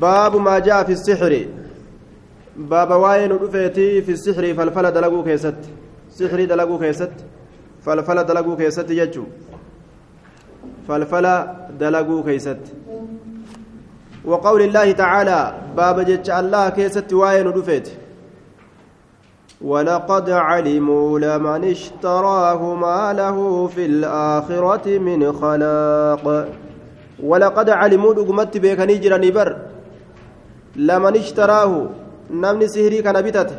باب ما جاء في السحر. باب واين رفيتي في السحر فالفل دلقوا كيست. سحر دلقوا كيست. فالفل دلقوا كيست يجو فالفل دلقوا كيست. وقول الله تعالى باب جتش الله كيست واين رفيت. ولقد علموا لمن اشتراه ما له في الآخرة من خلاق. ولقد علموا دغمت بيكني جراني بر. لمن اشتراه نمني سهري كان بتت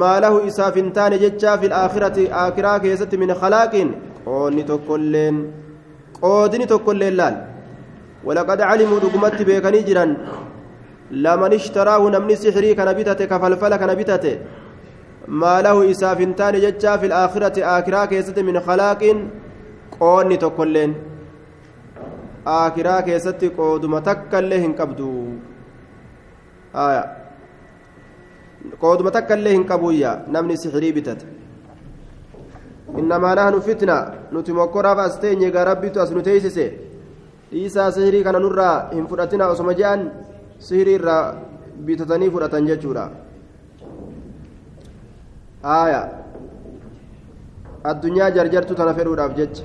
ما له إسافنتان جتشا في الآخرة آخرة كيست من خلاق قوني تكلين قودني تكلين لال. ولقد علموا دغمت بيكني جران لمن اشتراه نمني سحري كان بتت كفلفل كان بتت ما له إسافنتان جتشا في الآخرة آخرة كيست من خلاق قوني تكلين aakiraa keessatti qooduma takka illee hin qabdu qooduma takka illee hin qabuyya namni sixirii bitate innamaa nahnu fitna nuti mokkoraaf as teenye gaa as nu teeysise dhiisaa sihirii kana nurraa hin fudhatina osoma je'an sihirii irraa bitatanii fudhatan jechuudha aya addunyaa jarjartu tana fedhuudhaaf jecha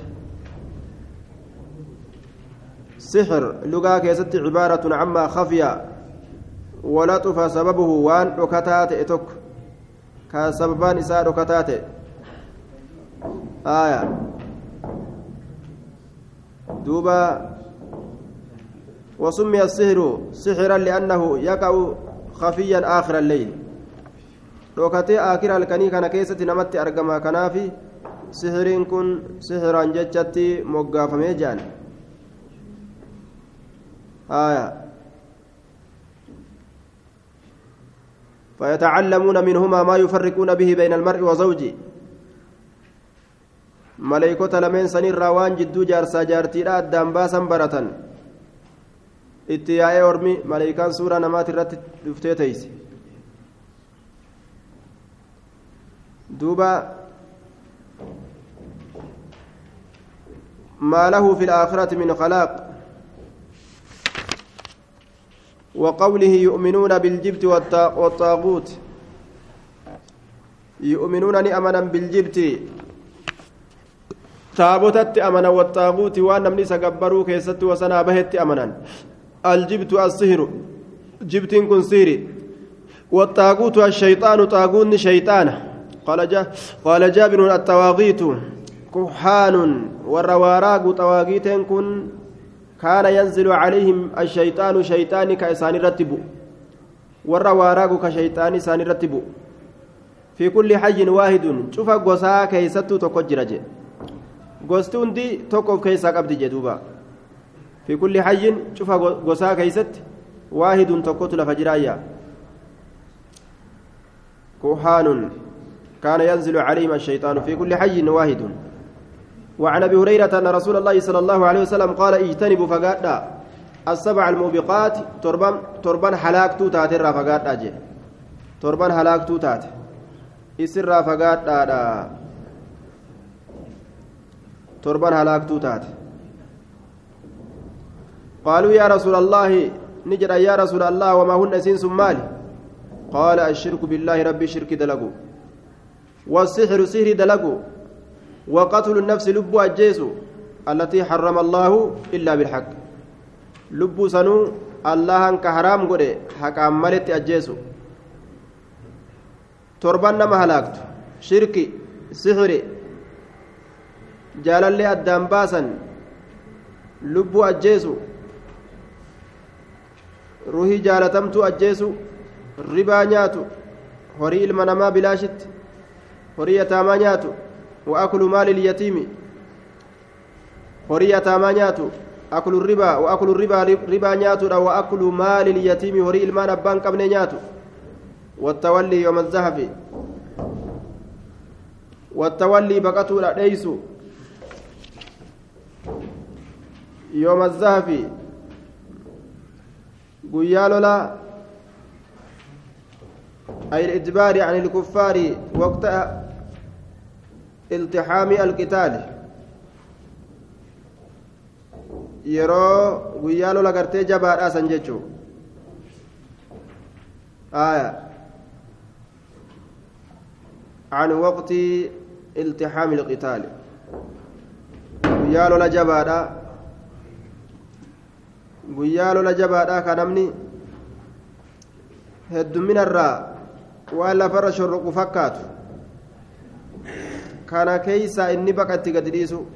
سحر لغة كيست عبارة عما خفي ولطف سببه وان ركتات اتك كسببان إساء ركتات آية. دوبا. وسمي السحر سحرا لأنه يقع خفيا آخر الليل. ركتي آخر الكني كان كيست نمت أرقما كنافي. سحرين كن سحرا جتشتي مقافمي جان. آية. فيتعلمون منهما ما يفرقون به بين المرء وزوجه. ملائكة لمن سنين روان جدو جارسا جارتيرا أدام باسا برة اتياء أرمي ملائكان سورة نمات الرت دفتيتيس دوبا ما له في الآخرة من خلاق. وقوله يؤمنون بالجبت والطاغوت. يؤمنون أمنا بالجبت. تابوتت أمنا والطاغوت. وأن نمني سقبروا كيست وسنا بهت أمنا الجبت السهر. جبت كن سيري. والطاغوت الشيطان. طاغون شيطان. قال جا قال جابر التواغيت. كحان. والرواراق طواغيت كن كان ينزل عليهم الشيطان شيطان كإسان رتبوا ورا واراغ كشيطان إسان رتبوا في كل حي واحد. شوف غوسا كيستو تكجر جي غوستون دي توكو كيسا قبد جدوبا. في كل حي شوف غوسا كيست. واحد تكوت لفجرايا كوهان كان ينزل عليهم الشيطان في كل حي واحد. وعن أبي هريرة أن رسول الله صلى الله عليه وسلم قال اجتنبوا فقادا السبع الموبقات تربان تربان هلاكتو تات الرا فقادا جي. تربان هلاكتو تات. اسر فقادا تربان هلاكتو تات. قالوا يا رسول الله نجد يا رسول الله وما هن سين مالي قال الشرك بالله ربي شرك دلقوا والسحر سحر دلقوا وقتل النفس لب أجيس التي حرم الله إلا بالحق. لب سنو الله أنك حرام قد حق عملت أجيس تربان نما هلاكت. شركي سحري. جالالي أدام باسا لب أجيس ruhii jaalatamtu ajjeesu ribaa nyaatu horii ilma namaa bilaashitti horii وأكل مال اليتيم. هري أتاما نياتو. أكل الربا وأكل الربا ربا نياتو وأكل مال اليتيم. هري المان أبان قبل نياتو. والتولي يوم الزهف والتولي بقتو ليس يوم الزهف قيالولا. أي الإجبار عن الكفار وقت التحام القتال lola gartee jabaadhaa san jechuu آية عن وقت التحام القتال lola jabaadha guyyaa lola jabaadha ka namni hedduminarraa waan lafarra shorroqu fakkaatu keeysa inni baqatti gadi dhiisu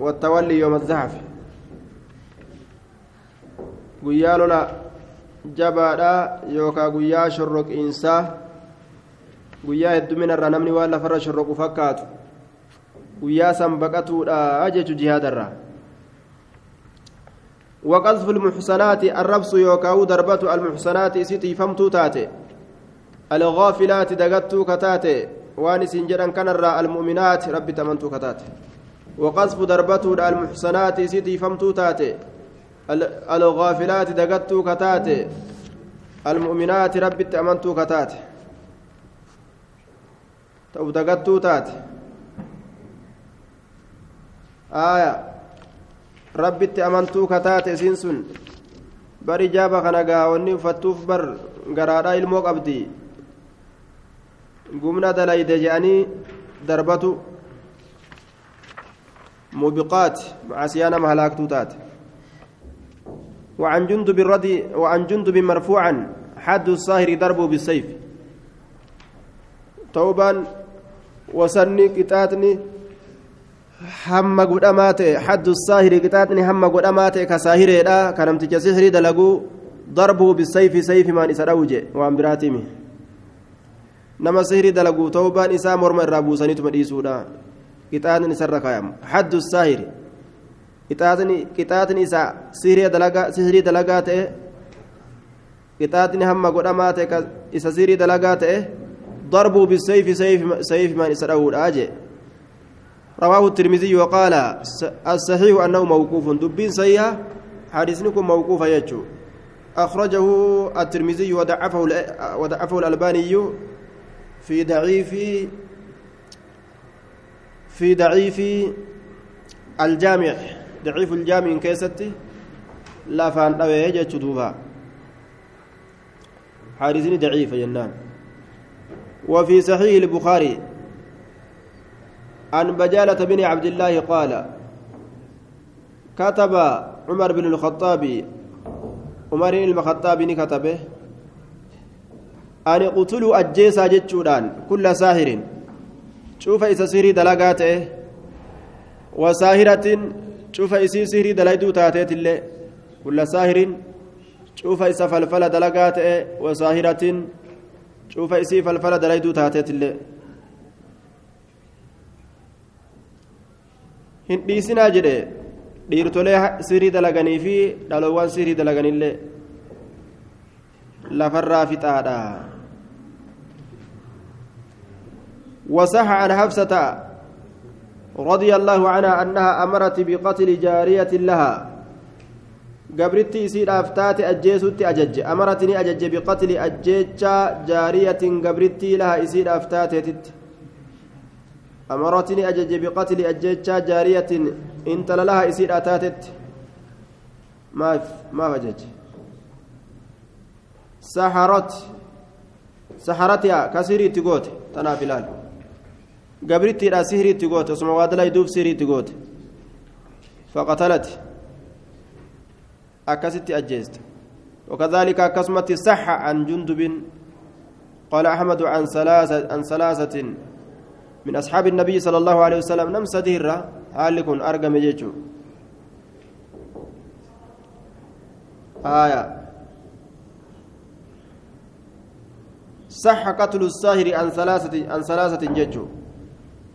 والتولي يوم الزحف guyyaa lola jabaadha yookaa guyyaa shorroqiinsaa guyyaa hedduminarraa namni waan lafarra shorroqu fakkaatu guyyaa san baqatuudha jechu jihaadarraa وقذف المحسنات الربس يوكاو دربة المحسنات سيتي فمتو تاتي الغافلات دقتو كتاتي وان سنجران كان المؤمنات ربي تمنتو كتاتي وقذف دربة المحسنات سيتي فمتو تاتي الغافلات دقتو كتاتي المؤمنات ربي تمنتو كتاتي تو دقتو تاتي آية. rabbitti amantuu kataate isiin sun bar ijaaba kana gaawonni uffattuuf bar garaadhaa ilmoo qabdi gumna dalayde je'anii darbatu mubiqaat macasiyaa nama halaaktuu taate وعن جندب الرضي وعن جندب مرفوعا حد الصاهر ضربه بالسيف توبا وسني hamma godhamaa ta'e haddu saahiri qixaaxni hamma godhamaa ta'e ka saahireedha ka namticha sihirii dalaguu darbuu bisayfi sayfimaan isa dhawuje waan biraatimi nama sihirii dalaguu ta'ubaan isaa morma irraa buusaniituma dhiisuudha qixaaxni isarra kaayamu haddu saahiri qixaaxni isaa sihirii dalagaa ta'e qixaaxni hamma godhamaa ta'e isa sihirii dalagaa ta'e darbuu bisayfi sayfimaan isa dhawuudha jee رواه الترمذي وقال الصحيح أنه موقوف دبين سيئة حديثنكم موقوف يجو أخرجه الترمذي وضعفه وضعفه الألباني في ضعيف في ضعيف الجامع ضعيف الجامع كيستي لا فان دوي دوبا. حديثني ضعيف جنان. وفي صحيح البخاري عن بجالة بن عبد الله قال كتب عمر بن الخطاب عمر بن الخطاب كتبه أن قتلوا أجيسا جتشودان كل ساهر شوف إذا سيري دلقاته وساهرة شوف إسي سيري دلقيتو تاتيت اللي كل ساهر شوف إسا فلفل دلقاته وساهرة شوف إسي فلفل دلقيتو تاتيت اللي hin dhiisinaa jedhe dhiirtolee sirii dalaganii fi dhaloowwan sirii dalaganillee lafarraa fixaadha. وصح عن حفصة رضي الله عنها أنها أمرت بقتل جارية لها. قبرتي يصير أفتات أجيسوت أجج. أمرتني أجج بقتل أجيتشا جارية قبرتي لها يصير أفتات تت. أمرتني أجج بقتل أجيتشا جارية إن لها يصير أتاتت ما ما فجج سحرت سحرتها كسيري تقوت تنافلال. قبرتي سهري تقوت ثم وادلا يدوب سهري تقوت فقتلت أكست أجيست وكذلك كسمت صح عن جندب قال أحمد عن ثلاثة عن ثلاثة من أصحاب النبي صلى الله عليه وسلم نم سديرة هالكن أرقم يجو آية صح قتل الساهر عن ثلاثة عن ثلاثة ججو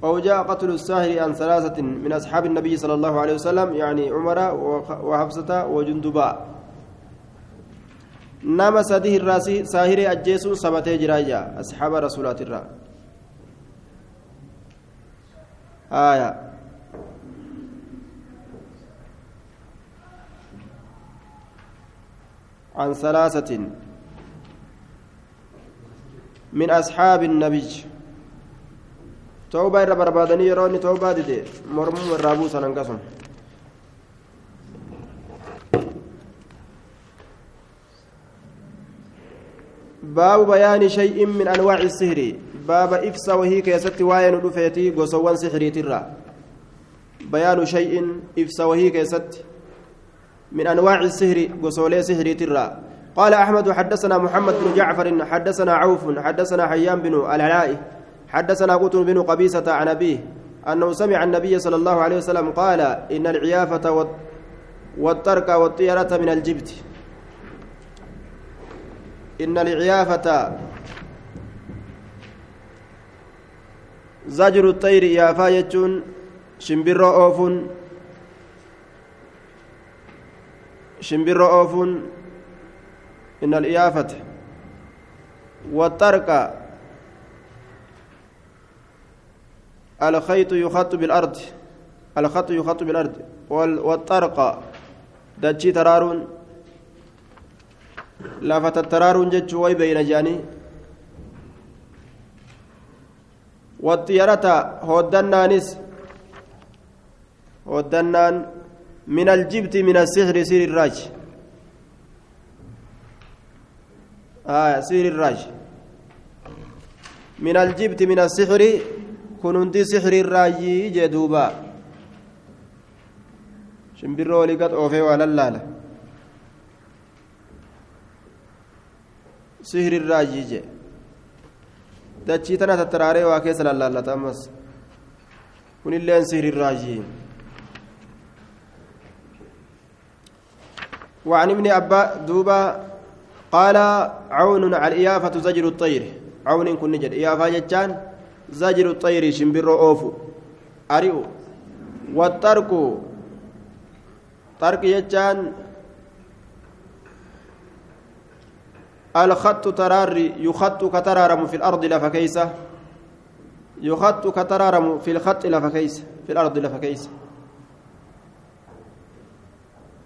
أو جاء قتل الساهر عن ثلاثة من أصحاب النبي صلى الله عليه وسلم يعني عمر وحفصة وجندباء نما سديه الراسي ساهر أجيسون سبتي جراجا أصحاب رسولات الرأ. آية. عن ثلاثة من أصحاب النبي. توبة إرى بربادني يروني توبة دي مرموم الرابوسا ننقسم باب بيان شيء من أنواع السحر. باب إفسا وهي كيست واين رفيتي قصوان سحري ترى. بيان شيء إفسا وهي كيست من أنواع السحر قصولي سحري ترى. قال أحمد حدثنا محمد بن جعفر حدثنا عوف حدثنا حيان بن العلاء. حدثنا قتل بن قبيسة عن أبيه أنه سمع النبي صلى الله عليه وسلم قال إن العيافة والترك والطيرة من الجبت. إن العيافة زجر الطير إيافا يجون شمبر أوف شمبر أوف إن الإيافة والترك الخيط يخط بالأرض. الخط يخط بالأرض. والطرق. دجي ترارون. لافت الترارون جتشو وي بين جاني. والطيرة هودنانس هودنان من الجبت من السحر سير الراج. آه سير الراج. من الجبت من السحر كننتي سحر الراجي جدوبا shimbirroo walii gad oofee waa lallaala sihrirraa jiije dachii tana tattaraaree waa keessa lallaallata ammas kunilleen sihrirraa jii وعن ابن أبا دوبا قال عون على الإيافة زجر الطير عون كن نجد إيافة جتان زجر الطير شمبر أوفو. أريو. والترك طرق يجان. الخط تراري يخط كترارم في الأرض لفكيسة يخط كترارم في الخط لفكيسة في الأرض لفكيسة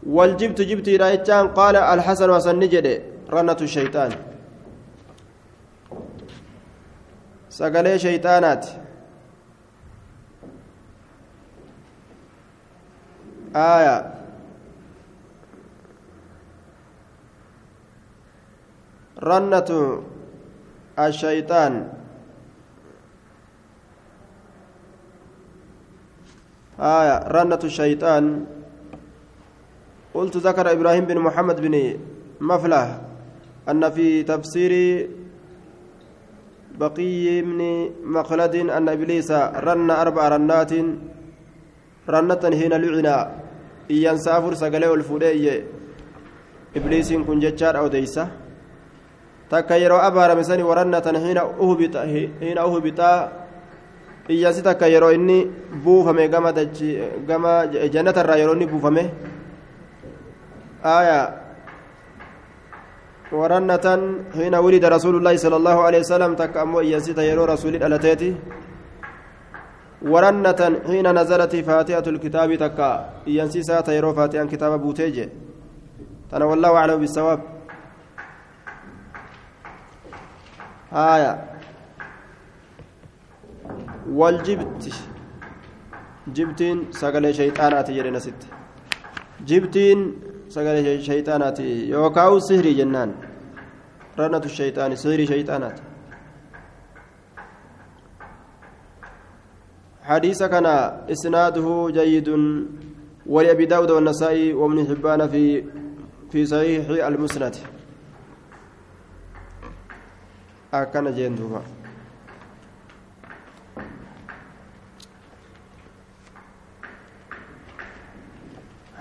والجبت جبت رايتان قال الحسن وسن نجد رنة الشيطان. سقلي شيطانات. آية. رنة الشيطان. آية. رنة الشيطان. قلت ذكر إبراهيم بن محمد بن مفلح أن في تفسير بقي بن مخلد أن إبليس رن أربع رنات رنة هنا لعنا إيان سافر سقلي والفودي إبليس كن جتشار أو ديسة yeroo abaarame sani warannatan hiina uhbitaa iyyaasi takka yeroo inni buufame gama dachi gama jannatarraa yeroo inni buufame aya warannatan wulida rasuulullaahi sala allaahu alehi wasalam takka ammoo iyyaasita yeroo rasuuli dhalateeti warannatan hiina nazalati faatihatu lkitaabi takka iyyansiisaa ta yeroo faatihan kitaaba buutee je tana wallaahu aclamu bisawaab آية والجبت جبتين سقل شيطانات يرنا ست جبتين سقل شيطانات يوكاو سهري جنان رنة الشيطان سهري شيطانات حديث كان إسناده جيد ولأبي داود والنسائي وابن حبان في في صحيح المسند akkana jeen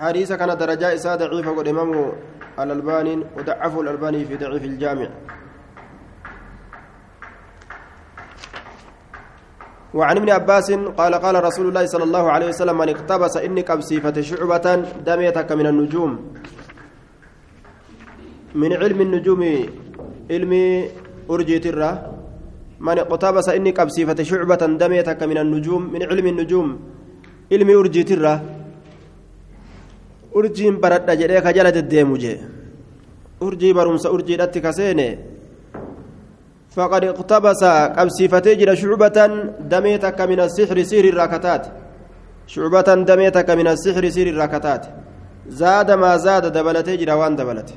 حديث كان درجة إساء ضعيفة قد إمام الألباني وضعفه الألباني في ضعيف الجامع. وعن ابن عباس قال قال رسول الله صلى الله عليه وسلم من اقتبس إني كبسيفة شعبة دميتك من النجوم. من علم النجوم علم أرجيت الرا من اقتبس إني قبسيفة شعبة دميتك من النجوم. من علم النجوم علم أرجيت الرا urjiin baradha jedhee ka jala deddeemu jee urjii barumsa urjiidhatti qabsiifatee jira shucbatan damee takka min asixri sihri irraa kataate shucbatan damee takka min asixri sihri irraa kataate zaada maa zaada dabalatee jira waan dabalate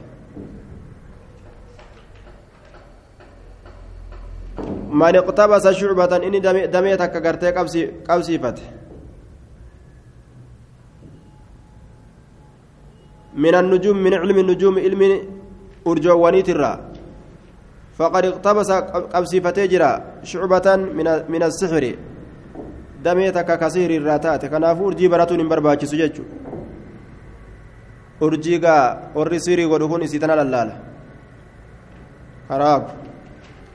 من اقتبس شعبة إني دميتك قرتي قبسيفت من النجوم من علم النجوم علم أرجوانيت الرا. فقد اقتبس قبسيفتي جرا شعبة من من السحر. دميتك كثير الراتات كنافو أرجي براتون برباكي سججو. أرجي warri siirii godhu kun isii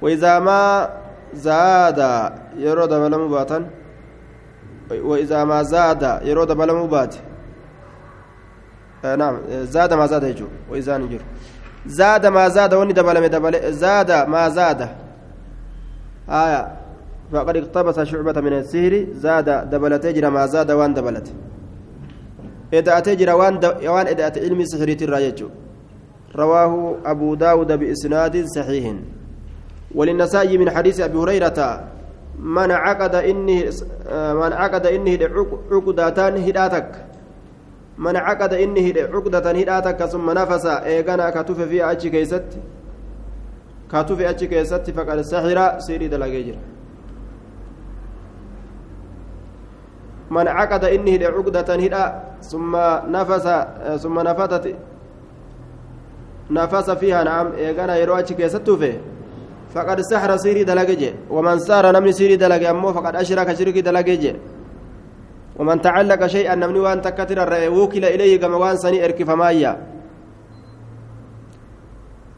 وإذا ما زاد يرو دبلمو باتن وإذا ما زاد يرو دبلمو بات آه نعم. زاد ما زاد يجو وإذا نجر زاد ما زاد وني دبلم دبل زاد ما زاد. آية. فقد اقتبس شعبة من السهر. زاد دبلت يجرى ما زاد وان دبلت. إدأت يجرى وان وان إدأت علم سحريت الرايج رواه أبو داود بإسناد صحيح. وللنسائي من حديث أبي هريرة من عقد إني من عقد إني عقدتان هداتك. من عقد إني عقدة هداتك ثم نفس إيغانا كتف في أجي كيست كتف أجي كيست فقد سحر سيري دلقيجر من عقد إني عقدة هدا ثم نفس ثم نفتت نفس فيها نعم إيغانا يرو أجي كيست توفي فقد سحر sirii dalage jechuu ومن سحر namni sirii dalage ammoo فقد أشرك shirkii dalage jechuu ومن تعلق شيئا namni waan takkatti rarra'e وكل إليه كما waan sanii فمايا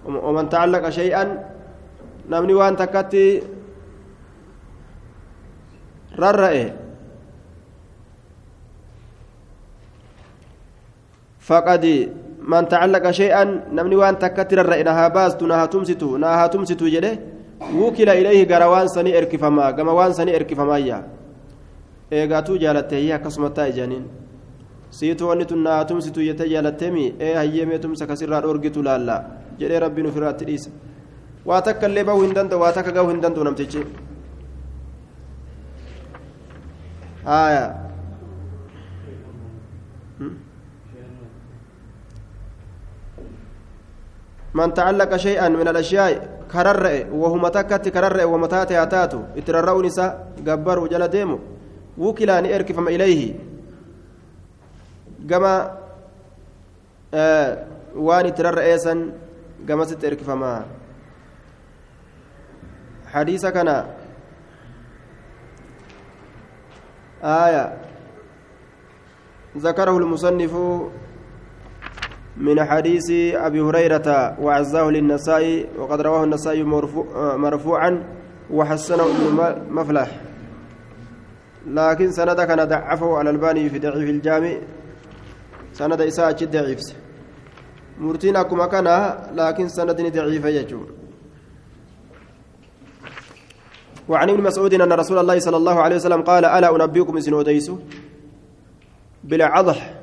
ومن تعلق شيئا namni waan takkatti rarra'e فقد من تعلق شيئا نمني وان تكتر الرأي نها باست نها تمستو نها تمستو جده وكل إليه كما وان سني إركفمايا eegaatuu jaalattee akkasuma taa ijaaniin siitu wanni tun naa tumsitu jettee jaalatteemi ee hayyeemee tumsa kasirraa dhoorgitu laalla jedhee rabbiin ofirraatti dhiisa waa takka illee bahuu hin danda'u waa takka gahuu hin danda'u namtichi haaya من تعلق شيئا من الأشياء كررئ وهو تكت كررئ ومتات هاتاتو اتررأوا نساء جبر وجل وكلا نئركفم إليه كما آه وان اتررئيسا كما ستئركفما حديث كان آية ذكره المصنف من حديث أبي هريرة وعزاه للنسائي وقد رواه النسائي مرفوعا وحسنه ابن مفلح لكن سند كان ضعفه على الباني في ضعيف الجامع. سند إساءة ضعيف. مرتين أكما كان لكن سند ضعيف يجور وعن ابن مسعود أن رسول الله صلى الله عليه وسلم قال ألا أنبئكم إسن أديس بالعضح.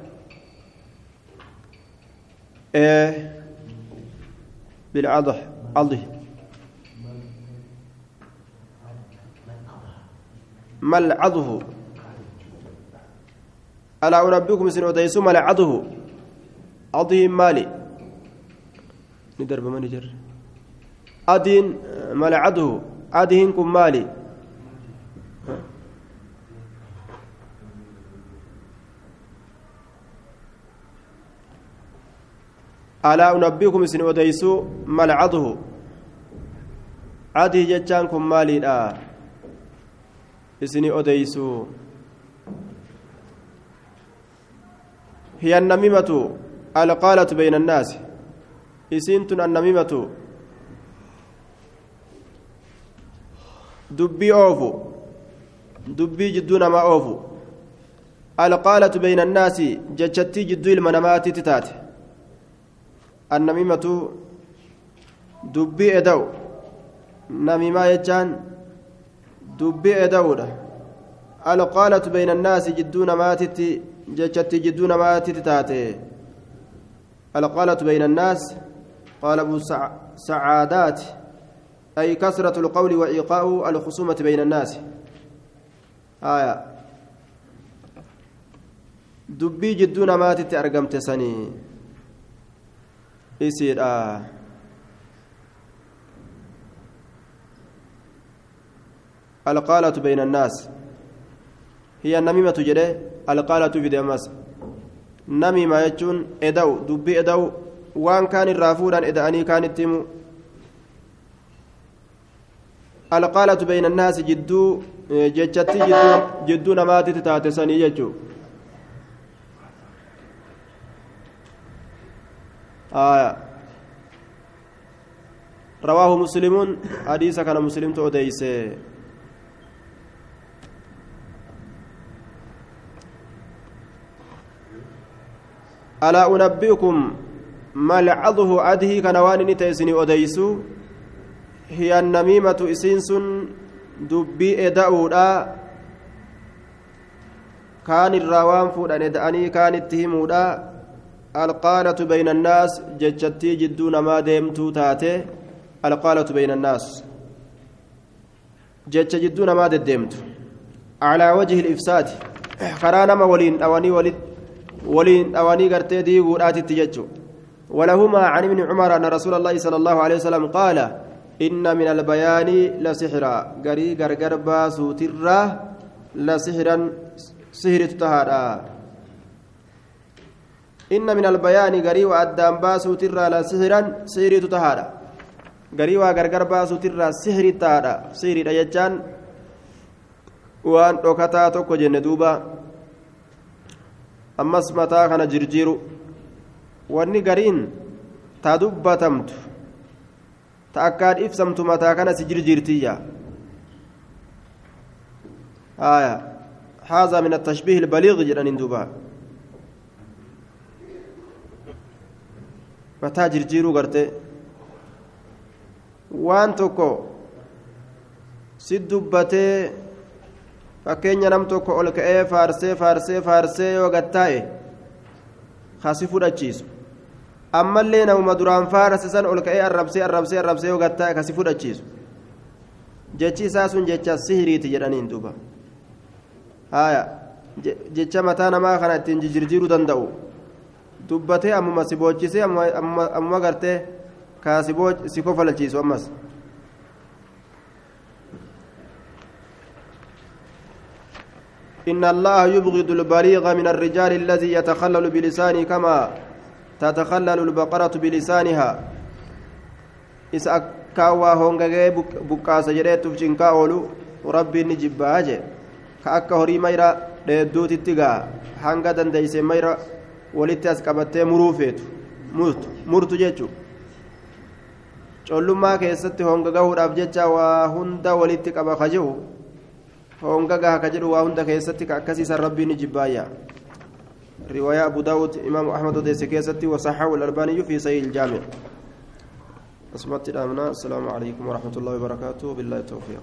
إيه؟ بالعضح. عضه ملعضه ألا أنبئكم سن أديس ملعضه عضه مالي. ندرب جر أدين ملعضه أدين كم مالي. ألا أنبئكم سن أديس ملعضه عدي جتان كم مالي. آه. isini odeysu. Hiya annamimatu alqaalatu bayna annaasi isiintun annamimatu. Dubbii oofu. Dubbii jidduu namaa oofu. Alqaalatu bayna annaasi jechattii jidduu ilma namaatitti taate. Annamimatu dubbii eda'u. Namimaa jechaan dubbii eda'uudha alqaalatu bayna annaasi jidduu namaatitti jechatti jidduu namaatitti taate alqaalatu bayna annaas qaalabu sacaadaat أي كثرة القول وإيقاء الخصومة بين الناس آية دبي جدون ما تتأرقمت سني يصير آه القالة بين الناس. هي النميمة جده القالة في دمس نميمة يجون إدو دبي إدو وان كان الرافودا إداني كان التيمو. القالة بين الناس جدو جتشتي جدو جدو نماتي تاتسني جتشو آه رواه مسلم حديث كان مسلم توديس ألا أنبئكم ملعظه أده كنوان نتيسني أديسو؟ هي النميمة إسينس دبي إداؤدا كان الروان فودان إدأني كان اتهمودا القالة بين الناس ججتي جدون ما ديمتو تاتي القالة بين الناس. جج جدون ما ديمتو. على وجه الإفساد. خرانما ولين أواني ولد. ولين أواني قرتي ديقو آتي تججو ولهما عن ابن عمر أن رسول الله صلى الله عليه وسلم قال إن من البيان لسحرا قري قرقر باسو ترى لسحرا سحر تهارا إن من البيان قري وأدام باسو ترى لسحرا سحر تهارا قري وقرقر باسو ترى سحر تهارا سحر يجان. وأن أكتا تكو جن دوبا. أمس متى كان جرجيرو wanni gariin ta dubbatamtu ta akkaan ibsamtu mataa kana si jirjiirtiyya haya هذا من التشبيه البليغ جدا دوبا mataa jirjiiruu garte waan tokko si dubbatee fakkeenya nam tokko ol ka'ee faarsee faarsee faarsee yoo gattaa'e kasi fudhachiisu ammallee namuma duraan faarase san ol ka'ee arrabsee arrabsee arrabsee yoo gattaa'e kasi fudhachiisu jechi isaa sun jecha sihiriiti jedhaniin duuba haya jecha mataa namaa kana ittiin jijjiiruu danda'u dubbatee ammuma si boochisee ammuma gartee kaa si kofalchiisu ammas إن الله يبغض البليغ من الرجال الذي يتخلل بلسانه كما تتخلل البقرة بلسانها. إذا كاوا هونغاغي بكاسا جريت فشنكا أولو ربي نجبها كأكا هوري ميرا ديدوت اتقا. dandeeyse mayra walitti as qabattee muruu feetu murtu jechuun collummaa keessatti honga gahuudhaaf jecha waa hunda walitti qaba ka jiru gaha ka jedhu waa hunda keessatti ka akkasiisan rabbiin jibbaayya. رواية أبو داود إمام أحمد وديس كيستي وصححه الألباني في سيل الجامع أسمعت الأمنا السلام عليكم ورحمة الله وبركاته بالله التوفيق